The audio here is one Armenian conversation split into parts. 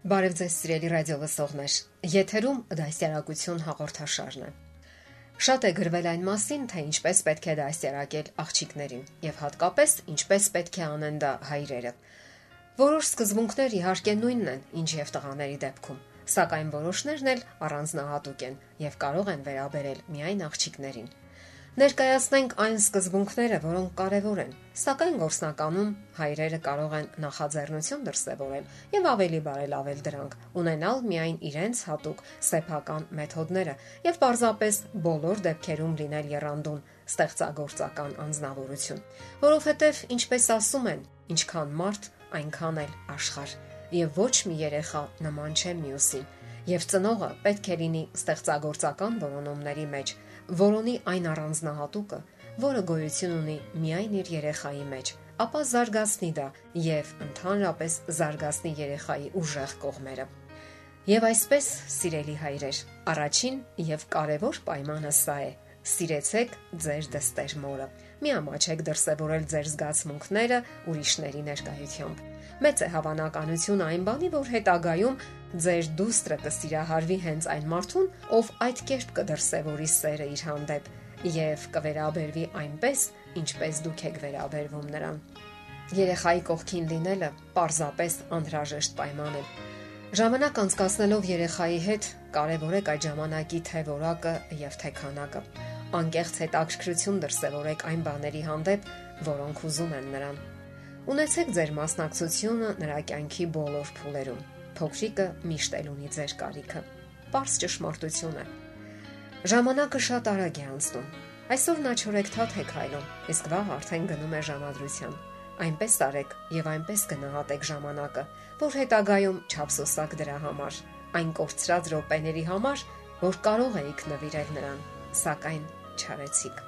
Բարև ձեզ սիրելի ռադիո լսողներ։ Եթերում դասյարակություն հաղորդաշարն է։ Շատ է գրվել այն մասին, թե ինչպես պետք է դասյարակել աղջիկներին եւ հատկապես ինչպես պետք է անեն դա հայրերը։ Որոշ սկզբունքներ իհարկե նույնն են, ինչ եւ տղաների դեպքում, սակայն որոշներն էլ առանձնահատուկ են եւ կարող են վերաբերել միայն աղջիկներին։ Ներկայացնենք այն սկզբունքները, որոնք կարևոր են, սակայն գործնականում հայրերը կարող են նախաձեռնություն դրսևորել եւ ավելի բարելավել դրանք, ունենալ միայն իրենց հատուկ սեփական մեթոդները եւ պարզապես բոլոր դեպքերում լինել երանդուն ստեղծագործական անznավորություն, որովհետեւ ինչպես ասում են, ինչքան մարդ, այնքան էլ աշխարհ եւ ոչ մի երեխա նման չէ մյուսին եւ ծնողը պետք է լինի ստեղծագործական որոնումների մեջ որոնի այն առանձնահատուկը, որը գոյություն ունի միայն իր երեխայի մեջ, ապա զարգացնի դա եւ ընդհանրապես զարգացնի երեխայի ուժեղ կողմերը։ Եվ այսպես, սիրելի հայրեր, առաջին եւ կարևոր պայմանը սա է. Սիրեցեք ձեր դստեր մորը։ Մի ամաչեք դրսևորել ձեր զգացմունքները ուրիշների ներկայությամբ։ Մեծ է հավանականություն այն բանի, որ հետագայում ձեր դուստրը կսիրահարվի հենց այն մարդուն, ով այդ կերպ կդրսևորի սերը իր հանդեպ եւ կվերաբերվի այնպես, ինչպես դուք եք վերաբերվում նրան։ Երեխայի կողքին լինելը պարզապես անհրաժեշտ պայման է։ Ժամանակ անցկացնելով երեխայի հետ կարևորեք այդ ժամանակի թե որակը եւ թե քանակը։ Անկեղծ հետաքրքրություն դրսևորեք այն բաների հանդեպ, որոնք ուզում են նրան։ Ունեցեք ձեր մասնակցությունը նրա կյանքի բոլոր փուլերում փոքրիկը միշտ էլ ունի ձեր կարիքը։ Պարզ ճշմարտություն է։ Ժամանակը շատ արագ է անցնում։ Այսօր նա չորեքթաթ է քայլում, իսկ վաղ արդեն գնում է ժամադրության։ Այնպես արեք եւ այնպես գնահատեք ժամանակը, որ հետագայում չափսոսակ դրա համար, այն կորցրած րոպեների համար, որ կարող էիք նվիրել նրան, սակայն չարեցիք։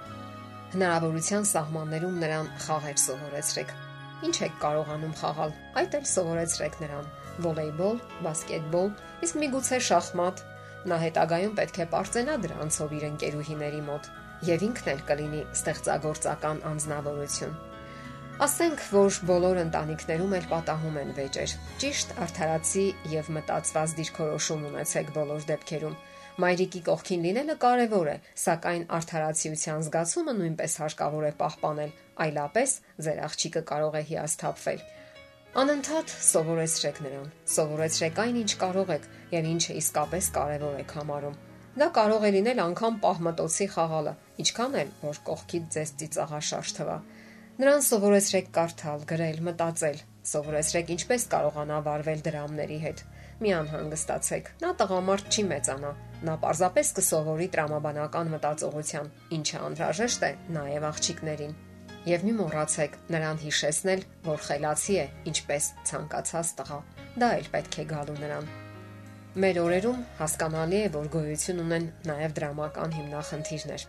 Հնարավորության սահմաններում նրան խաղեր սովորեցրեք։ Ինչ եք կարողանում խաղալ, այդ էլ սովորեցրեք նրան վոլեյբոլ, բասկետբոլ, իսկ միգուցե շախմատ։ Նա հետագայում պետք է ապարծենա դրանցով իր ընկերուհիների մոտ եւ ինքն էլ կլինի ստեղծագործական անznավորություն։ Ասենք, որ բոլոր ընտանիքներում էլ պատահում են վեճեր։ Ճիշտ արդարացի եւ մտածված դիրքորոշում ունեցեք բոլոր դեպքերում։ Մայրիկի կողքին լինելը կարևոր է, սակայն արդարացիության զգացումը նույնպես հարկավոր է պահպանել, այլապես ձեր աղջիկը կարող է հիասթափվել։ Անընդհատ սովորեցրեք նրան։ Սովորեցրեք այն, ինչ կարող եք եւ ինչը իսկապես կարեւոր եք համարում։ Դա կարող է լինել անգամ պահմտոցի խաղալը, ինչքան էլ որ կողքից ձեզ ծիծաղաշարժ թվա։ Նրան սովորեցրեք կարդալ, գրել, մտածել։ Սովորեցրեք ինչպես կարողանա վարվել դրամների հետ։ Մի անհանգստացեք։ Նա տղամարդ չի մեծանա։ Նա պարզապես կսովորի տրամաբանական մտածողության, ինչը անհրաժեշտ է նաև աղջիկներին։ Եվ մի մոռացեք նրան հիշեցնել, որ խելացի է, ինչպես ցանկացած տղա։ Դա էլ պետք է գալու նրան։ Մեր օրերում հասկանալի է, որ գոյություն ունեն նաև դրամական հիմնախնդիրներ։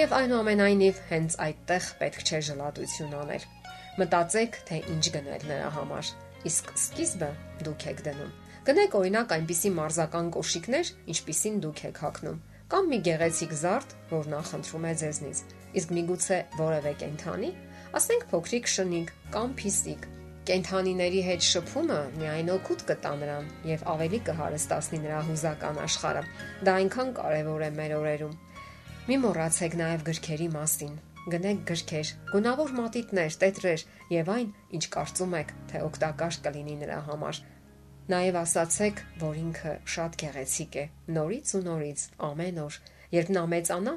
Եվ այնուամենայնիվ հենց այդտեղ պետք չէ ժլատություն անել։ Մտածեք, թե ինչ գնել նրա համար։ Իսկ սկիզբը դուք եք դնում։ Գնեք օրինակ այնպիսի մարզական կոշիկներ, ինչպիսին դուք եք հագնում, կամ մի գեղեցիկ զարդ, որ նա խնդրում է ձեզնից իսկ միգուցե որևէ կենթանի, ասենք փոքրիկ շնիկ կամ փիսիկ։ Կենթանիների հետ շփումը միայն օգուտ կտա նրան եւ ավելի կհարստացնի նրա հուզական աշխարհը։ Դա այնքան կարեւոր է մեր օրերում։ Մի մոռացեք նաեւ գրքերի մասին։ Գնեք գրքեր, գունավոր մատիտներ, տետրեր եւ այն, ինչ կարծում եք, թե օգտակար կլինի նրա համար։ Նաև ասացեք, որ ինքը շատ գեղեցիկ է, նորից ու նորից, ամեն օր։ Երբ նա մեծանա,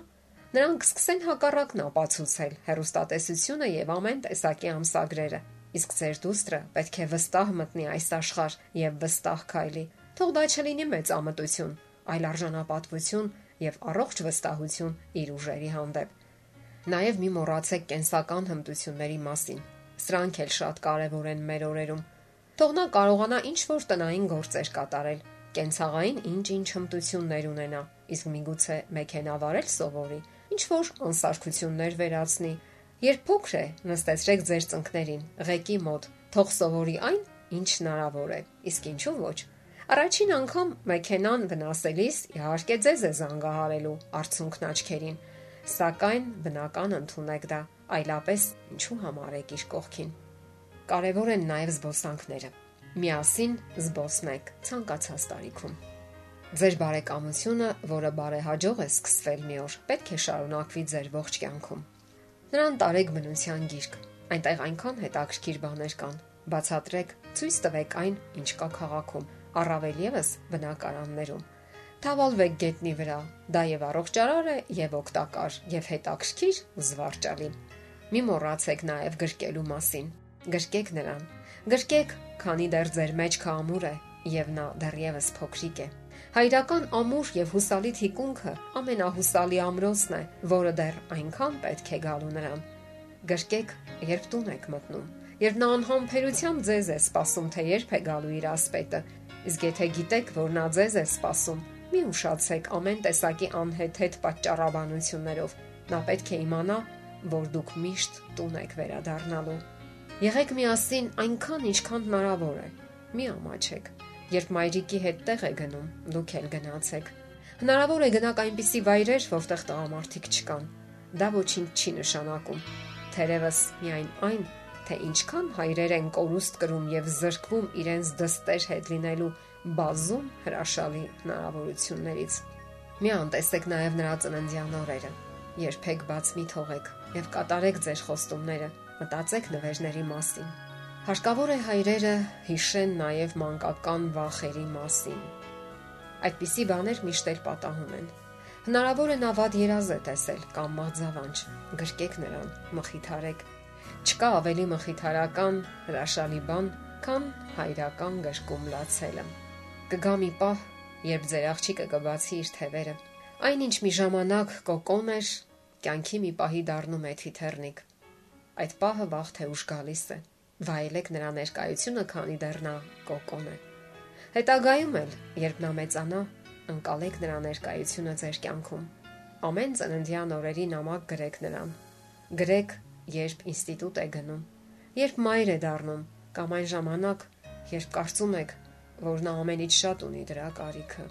Նրանք կսկսեն հակառակն ապացուցել հերոստատեսությունը եւ ամեն տեսակի ամսագրերը։ Իսկ ձեր դուստրը պետք է վստահ մտնի այս աշխարհ եւ վստահ քայլի։ Թող դա չլինի մեծ ամտություն, այլ արժանապատվություն եւ առողջ վստահություն իր ուժերի հանդեպ։ Նաեւ մի մոռացեք կենսական հմտությունների մասին։ Սրանք էլ շատ կարեւոր են մեր օրերում։ Թող նա կարողանա ինչ-որ տնային գործեր կատարել, կենցաղային ինչ-ինչ հմտություններ ունենա, իսկ միգուցե մեքենա վարել սովորի, ինչ-որ անսարքություններ վերացնի, Երբ փոքր է, նստեցրեք ձեր ծնկներին, ղեկի մոտ, թող սովորի այն, ինչ հնարավոր է։ Իսկ ինչու ոչ։ Առաջին անգամ մեքենան վնասելիս իհարկե ձեզ է զանգահարելու արցունքն աչքերին, սակայն բնական ընդունեք դա, այլապես ինչու համարեք իր կողքին։ Կարևոր են նաև զբոսանքները։ Միասին զբոսնեք ցանկացած տարիքում։ Ձեր բարեկամությունը, որը բարեհաջող է սկսվել մի օր, պետք է շարունակվի ձեր ողջ կյանքում։ Նրան տարեք բնության գիրք։ Այնտեղ այնքան հետաքրքիր բաներ կան։ Բացատրեք, ցույց տվեք այն, ինչ կա քաղաքում, առավել եւս բնակարաններում։ Թավալվեք գետնի վրա։ Դա եւ առողջարար է, եւ օգտակար, եւ հետաքրքիր ու զվարճալի։ Մի մոռացեք նաեւ գրկելու մասին։ Գրկեք նրան։ Գրկեք, քանի դեռ ձեր մեջ կամուր է եւ նա դեռևս փոքրիկ է։ Հայրական ամուր եւ հուսալի թիկունքը ամենահուսալի ամրոցն է, որը դեռ այնքան պետք է գալու նրան։ Գրկեք, երբ տուն եք մտնում, երբ նա անհամբերությամբ ձեզ է սպասում, թե երբ է գալու իր ասպետը։ Իսկ եթե գիտեք, որ նա ձեզ է սպասում, մի ուշացեք ամեն տեսակի անհեթեթ պատճառաբանություններով։ Նա պետք է իմանա, որ դուք միշտ տուն եք վերադառնալու։ Եղեք միասին այնքան, ինչքան հնարավոր է։ Մի ամաչեք Երբ մայրիկի հետ տեղ է գնում, դուք էլ գնացեք։ Հնարավոր է գնաք այնպիսի վայրեր, որտեղ տղամարդիկ չկան։ Դա ոչինչ չի նշանակում։ Թերևս միայն այն, թե ինչքան հայրեր են կորուստ կրում եւ զրկվում իրենց դստեր հետ լինելու բազում հրաշալի հնարավորություններից։ Մի անտեսեք նաեւ նրա ծննդյան օրերը։ Երբեք բաց մի թողեք եւ կատարեք ձեր խոստումները։ Մտածեք նվերների մասին Հարկավոր է հայրերը հիշեն նաև մանկական վախերի մասին։ Այդպիսի բաներ միշտ էլ պատահում են։ Հնարավոր է նա վատ երազ է տեսել կամ մաղձավանջ։ Գրկեք նրան, մխիթարեք։ Չկա ավելի մխիթարական հրաշալի բան, քան հայրական գրկում լացելը։ Կգա մի պահ, երբ ձեր աղջիկը կբացի իր թևերը։ Այնինչ մի ժամանակ կոկոն էր, կյանքի մի պահի դառնում է թիթեռնիկ։ Այդ պահը վաղ թե ուշ գալիս է վայելեք նրա ներկայությունը, քանի դեռ նա կոկոն է։ Հետագայում էլ, երբ նա մեծանա, ընկալեք նրա ներկայությունը ձեր կյանքում։ Ամեն ծննդյան օրերի նամակ գրեք նրան։ Գրեք, երբ ինստիտուտ է գնում, երբ մայր է դառնում, կամ այն ժամանակ, երբ կարծում եք, որ նա ամենից շատ ունի դրա կարիքը։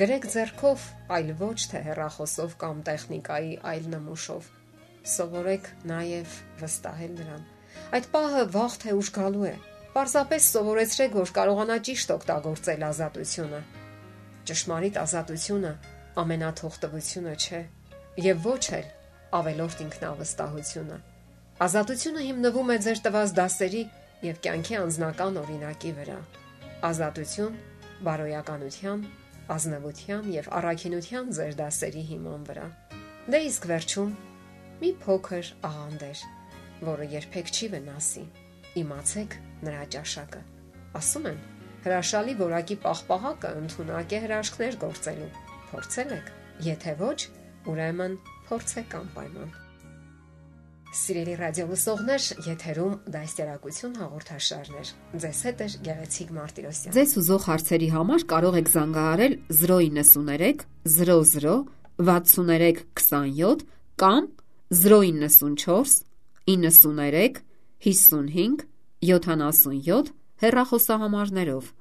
Գրեք ձեռքով, այլ ոչ թե հեռախոսով կամ տեխնիկայի այլ նմուշով։ Սովորեք նաև վստահել նրան Այդ պահը վաղ թե ուշ գալու է։ Պարզապես սովորեցրեք, որ կարողանա ճիշտ օգտագործել ազատությունը։ Ճշմարիտ ազատությունը ամենաթողտվությունը չէ, եւ ոչ էլ ավելորտ ինքնավստահությունը։ Ազատությունը հիմնվում է ձեր տված դասերի եւ կյանքի անձնական օրինակի վրա։ Ազատություն բարոյականության, ազնվության եւ առաքինության ձեր դասերի հիման վրա։ Դե իսկ վերջում մի փոքր աղանդեր որը երբեք չի վնասի։ Իմացեք նրա ճաշակը։ Ասում են, հրաշալի որակի պաղպաղակը ընդունակ է հրաշքներ գործելու։ Փորձել եք։ Եթե ոչ, ուրեմն փորձեք անպայման։ Սիրելի ռադիոլսողներ, եթերում դաստիարակություն հաղորդաշարներ։ Ձեզ հետ է Գեղեցիկ Մարտիրոսյան։ Ձեզ ուզող հարցերի համար կարող եք զանգահարել 093 00 63 27 կամ 094 93 55 77 հեռախոսահամարներով